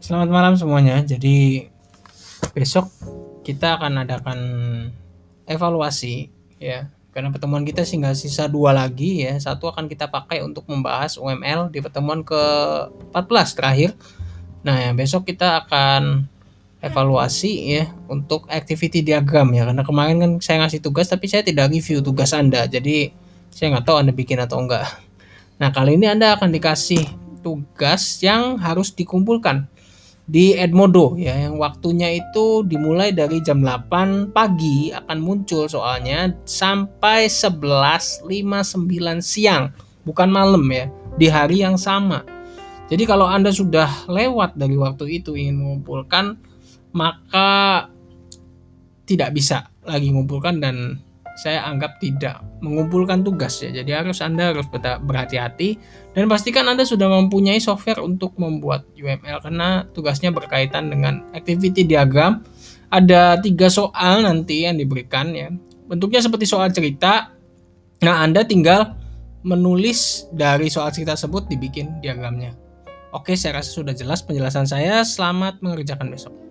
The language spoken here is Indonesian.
Selamat malam semuanya. Jadi besok kita akan adakan evaluasi ya. Karena pertemuan kita tinggal sisa dua lagi ya. Satu akan kita pakai untuk membahas UML di pertemuan ke-14 terakhir. Nah, ya, besok kita akan evaluasi ya untuk activity diagram ya. Karena kemarin kan saya ngasih tugas tapi saya tidak review tugas Anda. Jadi saya nggak tahu Anda bikin atau enggak. Nah, kali ini Anda akan dikasih tugas yang harus dikumpulkan di Edmodo ya yang waktunya itu dimulai dari jam 8 pagi akan muncul soalnya sampai 11.59 siang bukan malam ya di hari yang sama. Jadi kalau Anda sudah lewat dari waktu itu ingin mengumpulkan maka tidak bisa lagi mengumpulkan dan saya anggap tidak mengumpulkan tugas ya. Jadi harus Anda harus berhati-hati dan pastikan Anda sudah mempunyai software untuk membuat UML karena tugasnya berkaitan dengan activity diagram. Ada tiga soal nanti yang diberikan ya. Bentuknya seperti soal cerita. Nah Anda tinggal menulis dari soal cerita tersebut dibikin diagramnya. Oke, saya rasa sudah jelas penjelasan saya. Selamat mengerjakan besok.